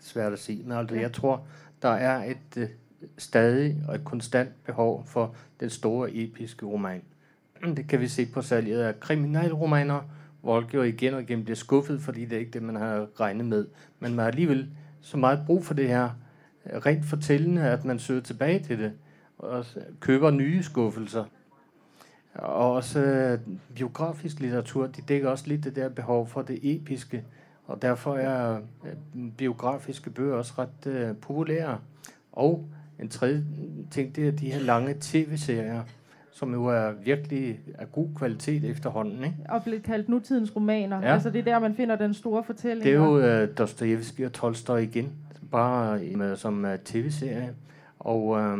[SPEAKER 3] Svært at sige, men altså, jeg tror, der er et uh, stadig og et konstant behov for den store episke roman. Det kan vi se på salget af kriminalromaner, hvor jo igen og igen bliver skuffet, fordi det er ikke det, man har regnet med. Men man har alligevel så meget brug for det her rent fortællende, at man søger tilbage til det, og køber nye skuffelser. Og også øh, biografisk litteratur, de dækker også lidt det der behov for det episke, og derfor er øh, biografiske bøger også ret øh, populære. Og en tredje ting, det er de her lange tv-serier, som jo er virkelig af god kvalitet efterhånden. Ikke?
[SPEAKER 2] Og blevet kaldt nutidens romaner. Ja. Altså det er der, man finder den store fortælling.
[SPEAKER 3] Det er jo uh, Dostojevski og Tolstoy igen, bare med, øh, som uh, tv-serie. Og uh,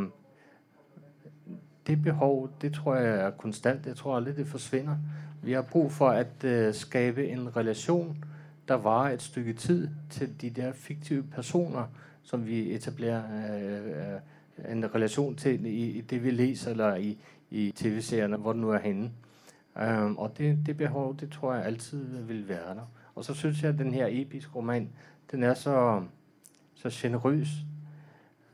[SPEAKER 3] det behov, det tror jeg er konstant. Jeg tror aldrig, det forsvinder. Vi har brug for at uh, skabe en relation, der varer et stykke tid til de der fiktive personer, som vi etablerer uh, en relation til i, i det, vi læser, eller i, i tv-serierne, hvor den nu er henne. Um, og det, det behov, det tror jeg altid vil være der. Og så synes jeg, at den her episke roman, den er så, så generøs,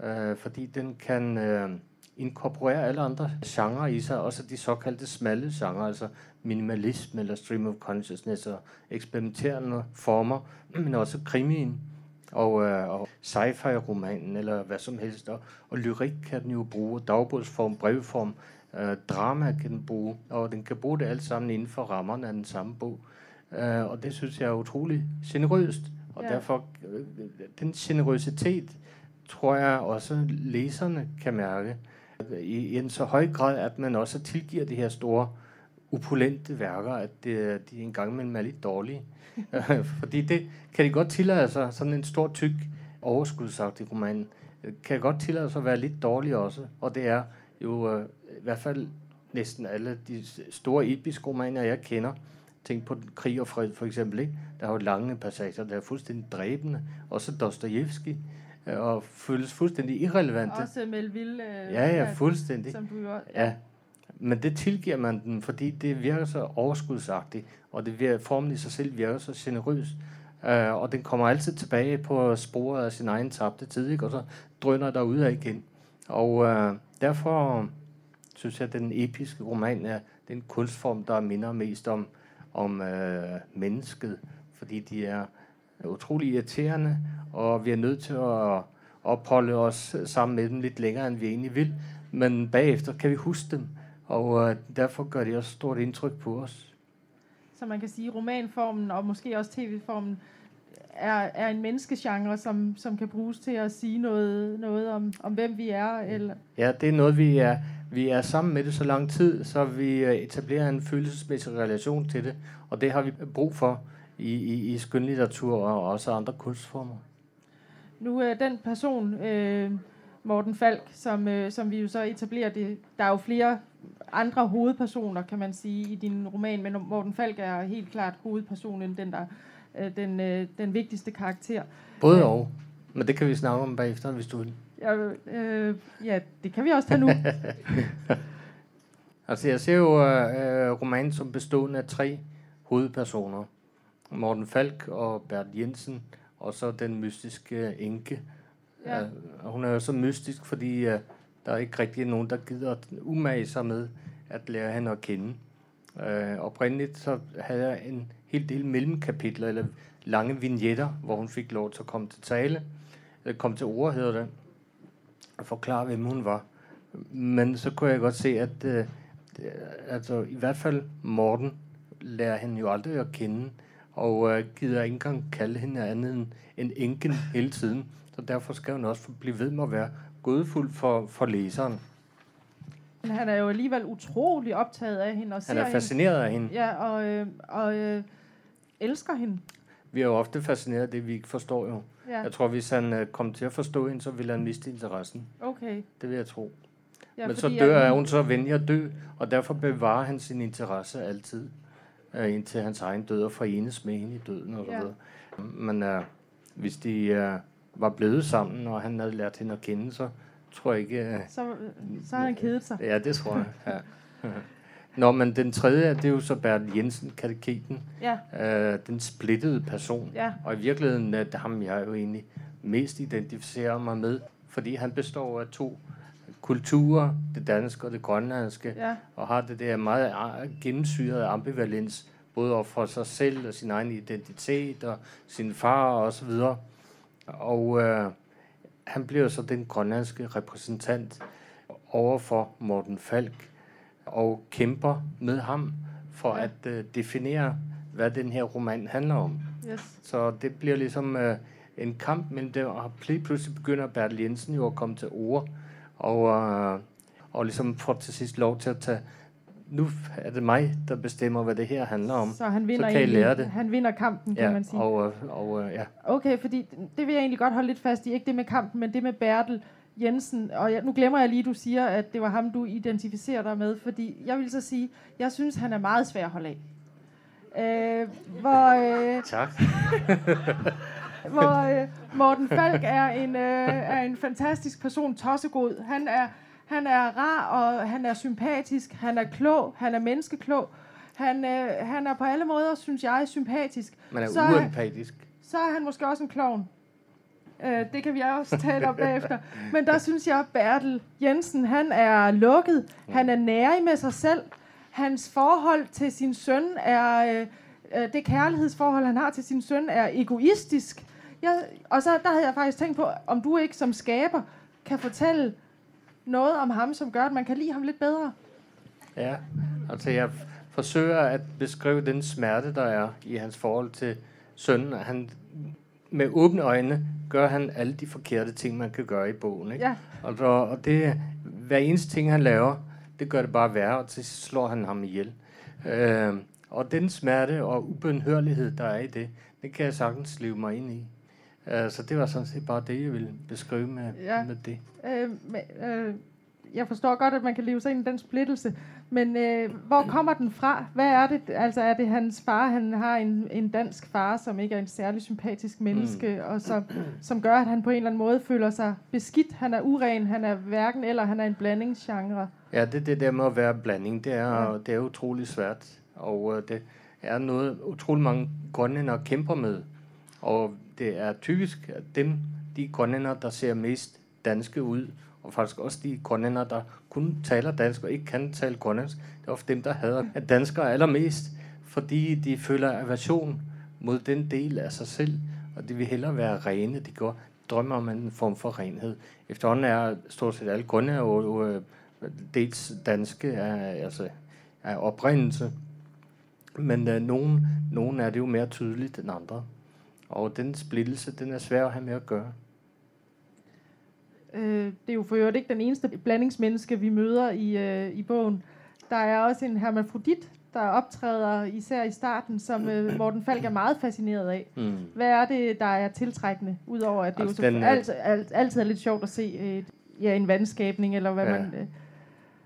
[SPEAKER 3] øh, fordi den kan øh, inkorporere alle andre genrer i sig, også de såkaldte smalle genrer, altså minimalisme eller stream of consciousness og eksperimenterende former, men også krimien og, øh, og sci-fi-romanen eller hvad som helst. Og, og lyrik kan den jo bruge, dagbogsform, brevform, øh, drama kan den bruge, og den kan bruge det alt sammen inden for rammerne af den samme bog. Øh, og det synes jeg er utrolig generøst, og ja. derfor øh, den generøsitet tror jeg også læserne kan mærke i, i en så høj grad, at man også tilgiver de her store opulente værker, at det, de engang imellem er lidt dårlige. *laughs* *laughs* Fordi det kan de godt tillade sig, sådan en stor, tyk, overskudsagtig roman, kan godt tillade sig at være lidt dårlig også, og det er jo øh, i hvert fald næsten alle de store episke romaner, jeg kender. Tænk på Krig og Fred for eksempel. Ikke? Der er jo lange passager, der er fuldstændig dræbende. Også Dostojevski øh, og føles fuldstændig irrelevante.
[SPEAKER 2] Også Melville.
[SPEAKER 3] Øh, ja, ja, fuldstændig. Som du jo, ja. Men det tilgiver man den, fordi det virker så overskudsagtigt, og det virker, formen i sig selv virker så generøs. Uh, og den kommer altid tilbage på sporet af sin egen tabte tid, ikke? og så drøner der ud af igen. Og uh, derfor synes jeg, at den episke roman er den kunstform, der minder mest om, om øh, mennesket, fordi de er utrolig irriterende, og vi er nødt til at opholde os sammen med dem lidt længere, end vi egentlig vil. Men bagefter kan vi huske dem, og øh, derfor gør det også stort indtryk på os.
[SPEAKER 2] Så man kan sige, at romanformen og måske også tv-formen er, er en menneskegenre, som, som kan bruges til at sige noget, noget om, om, hvem vi er? Eller?
[SPEAKER 3] Ja, det er noget, vi er, vi er sammen med det så lang tid, så vi øh, etablerer en følelsesmæssig relation til det, og det har vi brug for i, i, i skønlitteratur og også andre kunstformer.
[SPEAKER 2] Nu er den person, øh, Morten Falk, som, øh, som vi jo så etablerer, det, der er jo flere andre hovedpersoner, kan man sige, i din roman, men Morten Falk er helt klart hovedpersonen, den der øh, den, øh, den vigtigste karakter.
[SPEAKER 3] Både og. Men det kan vi snakke om bagefter, hvis du vil.
[SPEAKER 2] Ja, øh, ja det kan vi også tage nu. *laughs*
[SPEAKER 3] altså, jeg ser jo øh, romanen som bestående af tre hovedpersoner. Morten Falk og Bert Jensen, og så den mystiske enke. Ja. Uh, hun er jo så mystisk, fordi uh, der er ikke rigtig nogen, der gider umage sig med at lære hende at kende. Uh, oprindeligt så havde jeg en hel del mellemkapitler, eller lange vignetter, hvor hun fik lov til at komme til tale, eller komme til ord, hedder det, og forklare, hvem hun var. Men så kunne jeg godt se, at uh, altså, i hvert fald Morten lærer hende jo aldrig at kende, og uh, gider ikke engang kalde hende andet end en enken hele tiden. Så derfor skal hun også blive ved med at være godfuld for, for læseren.
[SPEAKER 2] Men han er jo alligevel utrolig optaget af hende. Og
[SPEAKER 3] han er fascineret hende. af hende.
[SPEAKER 2] Ja, og, øh, og øh, elsker hende.
[SPEAKER 3] Vi er jo ofte fascineret af det, vi ikke forstår jo.
[SPEAKER 2] Ja,
[SPEAKER 3] Jeg tror, hvis han øh, kom til at forstå hende, så ville han miste interessen.
[SPEAKER 2] okay.
[SPEAKER 3] Det vil jeg tro.
[SPEAKER 2] Ja,
[SPEAKER 3] Men så dør
[SPEAKER 2] at-
[SPEAKER 3] er hun så venlig at dø, og derfor bevarer han sin interesse altid, øh, indtil hans egen død og forenes med hende i døden og så
[SPEAKER 2] Ja.
[SPEAKER 3] videre. Men øh, hvis de øh, var blevet sammen, og han havde lært hende at kende, så tror jeg ikke... Øh,
[SPEAKER 2] Så, så har han kedet sig.
[SPEAKER 3] ja, det tror jeg. Ja. *laughs* Nå, men den tredje, det er jo så Bertel Jensen, kateketen.
[SPEAKER 2] Ja,
[SPEAKER 3] Øh, den splittede person.
[SPEAKER 2] ja,
[SPEAKER 3] Og i virkeligheden er det ham, jeg jo egentlig mest identificerer mig med, fordi han består af to kulturer, det danske og det grønlandske,
[SPEAKER 2] ja,
[SPEAKER 3] og har det der meget gennemsyrede ambivalens, både over for sig selv og sin egen identitet og sin far og så videre. Og øh, han bliver så den grønlandske repræsentant over for Morten Falk og kæmper med ham for
[SPEAKER 2] Ja.
[SPEAKER 3] at øh, definere, hvad den her roman handler om.
[SPEAKER 2] yes.
[SPEAKER 3] Så det bliver ligesom øh, en kamp mellem dem, og lige pludselig begynder Bertel Jensen jo at komme til ord, og, øh, og ligesom får til sidst lov til at tage, nu er det mig, der bestemmer, hvad det her handler om.
[SPEAKER 2] Så han vinder,
[SPEAKER 3] kan I lære det.
[SPEAKER 2] han vinder kampen, kan
[SPEAKER 3] Ja,
[SPEAKER 2] man sige.
[SPEAKER 3] og, øh, og øh, ja.
[SPEAKER 2] Okay, fordi det vil jeg egentlig godt holde lidt fast i. Ikke det med kampen, men det med Bertel Jensen. Og jeg, nu glemmer jeg lige, du siger, at det var ham, du identificerer dig med. Fordi jeg vil så sige, jeg synes, han er meget svær at holde af. Øh, hvor, øh,
[SPEAKER 3] Tak. *laughs*
[SPEAKER 2] hvor øh, Morten Falk er en, øh, er en fantastisk person, tossegod. Han er, han er rar, og han er sympatisk, han er klog, han er menneskeklog. Han, øh, han er på alle måder, synes jeg, sympatisk.
[SPEAKER 3] Man er
[SPEAKER 2] Så er-
[SPEAKER 3] uempatisk.
[SPEAKER 2] så er han måske også en klovn. Øh, det kan vi også tale om bagefter. Men der synes jeg, at Bertel Jensen, han er lukket. Han er nærig med sig selv. Hans forhold til sin søn er... Øh, øh, det kærlighedsforhold, han har til sin søn, er egoistisk. Jeg, og så der havde jeg faktisk tænkt på, om du ikke som skaber kan fortælle noget om ham, som gør, at man kan lide ham lidt bedre.
[SPEAKER 3] Ja, altså jeg forsøger at beskrive den smerte, der er i hans forhold til sønnen. Han, med åbne øjne gør han alle de forkerte ting, man kan gøre i bogen. Ikke?
[SPEAKER 2] Ja,
[SPEAKER 3] Og, og det, hver eneste ting, han laver, det gør det bare værre, og til sidst slår han ham ihjel. Øh, og den smerte og ubønhørlighed, der er i det, det kan jeg sagtens leve mig ind i. Øh, så det var sådan set bare det, jeg ville beskrive med,
[SPEAKER 2] ja.
[SPEAKER 3] med det.
[SPEAKER 2] øh, men, øh, jeg forstår godt, at man kan leve sig ind i den splittelse, men øh, hvor kommer den fra? Hvad er det? Altså er det hans far? Han har en, en dansk far, som ikke er en særlig sympatisk menneske, mm. og som, som gør, at han på en eller anden måde føler sig beskidt. Han er uren, han er hverken eller, han er en blandingsgenre.
[SPEAKER 3] Ja, det, det der med at være blanding, det er,
[SPEAKER 2] Ja.
[SPEAKER 3] det er utrolig svært. Og øh, det er noget, utrolig mange grønlændere kæmper med. Og det er typisk at dem, de grønlændere, der ser mest danske ud, og faktisk også de grønlændere, der kun taler dansk og ikke kan tale grønlandsk, det er ofte dem, der hader danskere allermest, fordi de føler aversion mod den del af sig selv, og de vil hellere være rene. De går drømmer om en form for renhed. Efterhånden er stort set alle grønlændere jo, jo øh, dels danske af, altså, af oprindelse, men øh, nogen, nogen er det jo mere tydeligt end andre. Og den splittelse, den er svær at have med at gøre.
[SPEAKER 2] Øh, det er jo for øvrigt ikke den eneste blandingsmenneske, vi møder i, øh, i bogen. Der er også en hermafrodit, der optræder især i starten, som øh, *clears throat* Morten Falk er meget fascineret af.
[SPEAKER 3] Mm.
[SPEAKER 2] Hvad er det, der er tiltrækkende, udover at det
[SPEAKER 3] Altså,
[SPEAKER 2] jo så
[SPEAKER 3] den, øh,
[SPEAKER 2] alt, alt, altid er lidt sjovt at se øh, ja, en vandskabning, eller hvad
[SPEAKER 3] Ja.
[SPEAKER 2] man... Øh,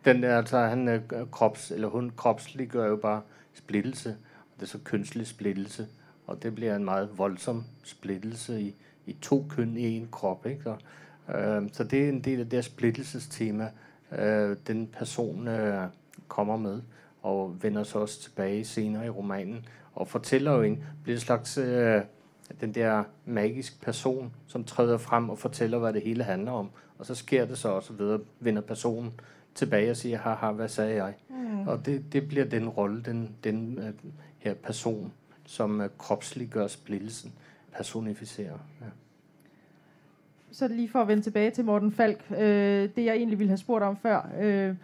[SPEAKER 3] Den der, altså, han øh, krops, eller hun kropsliggør jo bare splittelse, og det er så kønslig splittelse, og det bliver en meget voldsom splittelse i, i to køn i en krop, ikke? Så, øh, så det er en del af det her splittelsestema, øh, den person øh, kommer med, og vender så også tilbage senere i romanen, og fortæller jo en, bliver en slags øh, den der magisk person, som træder frem og fortæller, hvad det hele handler om, og så sker det så også videre, vender personen tilbage og siger, haha, hvad sagde jeg?
[SPEAKER 2] mm.
[SPEAKER 3] Og det, det bliver den rolle, den, den øh, her person, som øh, kropsliggør splittelsen, personificerer. Ja.
[SPEAKER 2] Så lige for at vende tilbage til Morten Falk, øh, det jeg egentlig ville have spurgt om før, øh,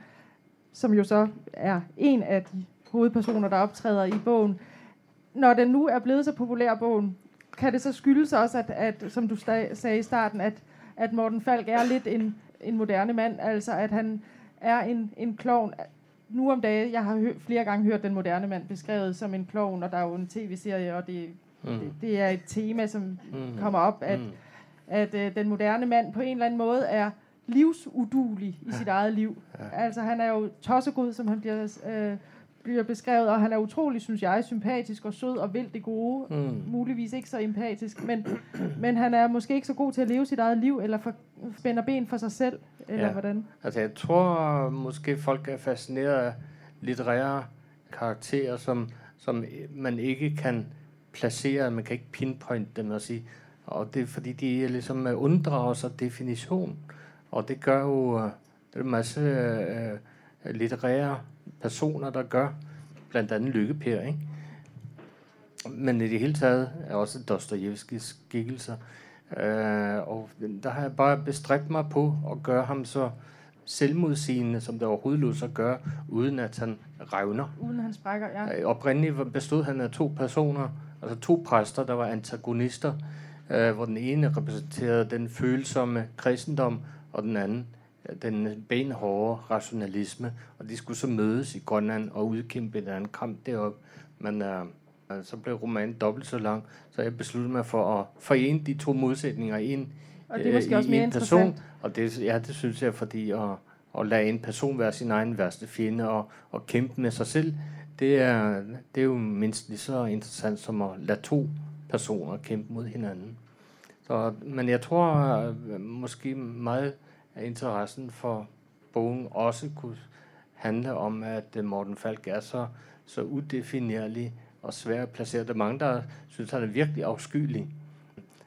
[SPEAKER 2] som jo så er en af de hovedpersoner, der optræder i bogen. Når den nu er blevet så populær, bogen, kan det så skyldes også, at, at som du sagde i starten, at, at Morten Falk er lidt en, en moderne mand, altså at han er en, en klovn. Nu om dagen, jeg har hø- flere gange hørt den moderne mand beskrevet som en klovn, og der er jo en tv-serie, og det,
[SPEAKER 3] Mm.
[SPEAKER 2] det, det er et tema, som
[SPEAKER 3] Mm.
[SPEAKER 2] kommer op, at,
[SPEAKER 3] Mm.
[SPEAKER 2] At øh, den moderne mand på en eller anden måde er livsudulig i sit eget liv. Ja. Altså han er jo tossegod, som han bliver, øh, bliver beskrevet, og han er utrolig, synes jeg, sympatisk og sød og vil det gode. Mm. Muligvis ikke så empatisk, men, men han er måske ikke så god til at leve sit eget liv, eller for, spænder ben for sig selv, eller
[SPEAKER 3] Ja.
[SPEAKER 2] hvordan.
[SPEAKER 3] Altså, jeg tror måske, folk er fascineret af litterære karakterer, som, som man ikke kan placere, man kan ikke pinpointe dem og sige, og det er fordi, de ligesom øh, unddrager sig definition, og det gør jo, øh, det er en masse øh, litterære personer, der gør, blandt andet Lykke Per, ikke? Men i det hele taget er også Dostojevskis skikkelser. Øh, og der har jeg bare bestræbt mig på at gøre ham så selvmodsigende, som det overhovedet lå sig gøre, uden at han revner.
[SPEAKER 2] Uden han sprækker, ja.
[SPEAKER 3] Øh, Oprindeligt bestod han af to personer, altså to præster, der var antagonister, øh, hvor den ene repræsenterede den følsomme kristendom, og den anden øh, den benhårde rationalisme, og de skulle så mødes i Grønland og udkæmpe en anden kamp deroppe. Men øh, øh, så blev romanen dobbelt så lang, så jeg besluttede mig for at forene de to modsætninger i en,
[SPEAKER 2] Og det er
[SPEAKER 3] øh,
[SPEAKER 2] måske
[SPEAKER 3] i
[SPEAKER 2] også mere
[SPEAKER 3] en person. Og det, ja, det synes jeg, fordi at, at lade en person være sin egen værste fjende og, og kæmpe med sig selv, det er, det er jo mindst lige så interessant som at lade to personer kæmpe mod hinanden. Så, men jeg tror øh, måske meget af interessen for bogen også kunne handle om, at øh, Morten Falk er så, så udefinerlig og svær at placere. Der er mange, der synes, han er virkelig afskyelig.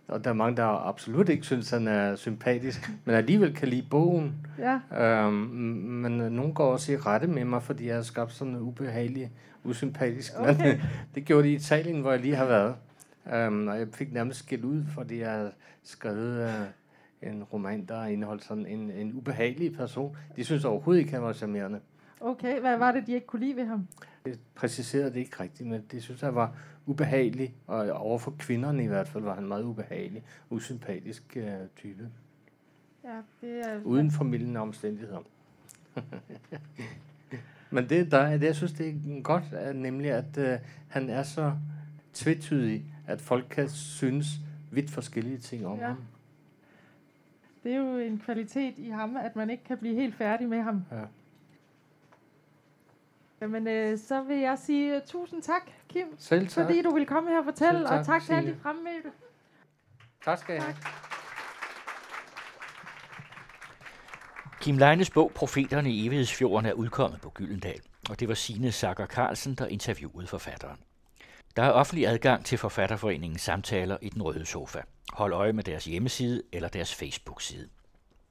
[SPEAKER 3] Og der er mange, der absolut ikke synes, han er sympatisk, men alligevel kan lide bogen.
[SPEAKER 2] Ja,
[SPEAKER 3] Øhm, men nogen går også i rette med mig, fordi jeg har skabt sådan en ubehagelig, usympatisk
[SPEAKER 2] Okay.
[SPEAKER 3] mand. *laughs* Det gjorde de i Italien, hvor jeg lige har været. Øhm, og jeg fik nærmest skæld ud, fordi jeg havde skrevet øh, en roman, der indeholdt sådan en, en ubehagelig person. De synes overhovedet ikke, han var charmerende.
[SPEAKER 2] okay. Hvad var det, de ikke kunne lide ved ham?
[SPEAKER 3] Det præciserede det ikke rigtigt, men det synes jeg var ubehagelig, og overfor kvinderne i hvert fald var han meget ubehagelig, usympatisk øh, type,
[SPEAKER 2] Ja, det er...
[SPEAKER 3] uden formidlende omstændigheder. *laughs* men det, der, det, jeg synes, det er godt, er nemlig, at øh, han er så tvetydig, at folk kan synes vidt forskellige ting om
[SPEAKER 2] Ja.
[SPEAKER 3] ham.
[SPEAKER 2] Det er jo en kvalitet i ham, at man ikke kan blive helt færdig med ham.
[SPEAKER 3] Ja.
[SPEAKER 2] Jamen, øh, så vil jeg sige uh, tusind tak, Kim,
[SPEAKER 3] Selv tak.
[SPEAKER 2] fordi du vil komme her og fortælle,
[SPEAKER 3] Selv tak,
[SPEAKER 2] og tak til alle de fremmødte.
[SPEAKER 3] Tak skal jeg have.
[SPEAKER 1] Kim Leines bog Profeterne i Evighedsfjorden er udkommet på Gyldendal, og det var Signe Sager Carlsen, der interviewede forfatteren. Der er offentlig adgang til Forfatterforeningens samtaler i den røde sofa. Hold øje med deres hjemmeside eller deres Facebook-side.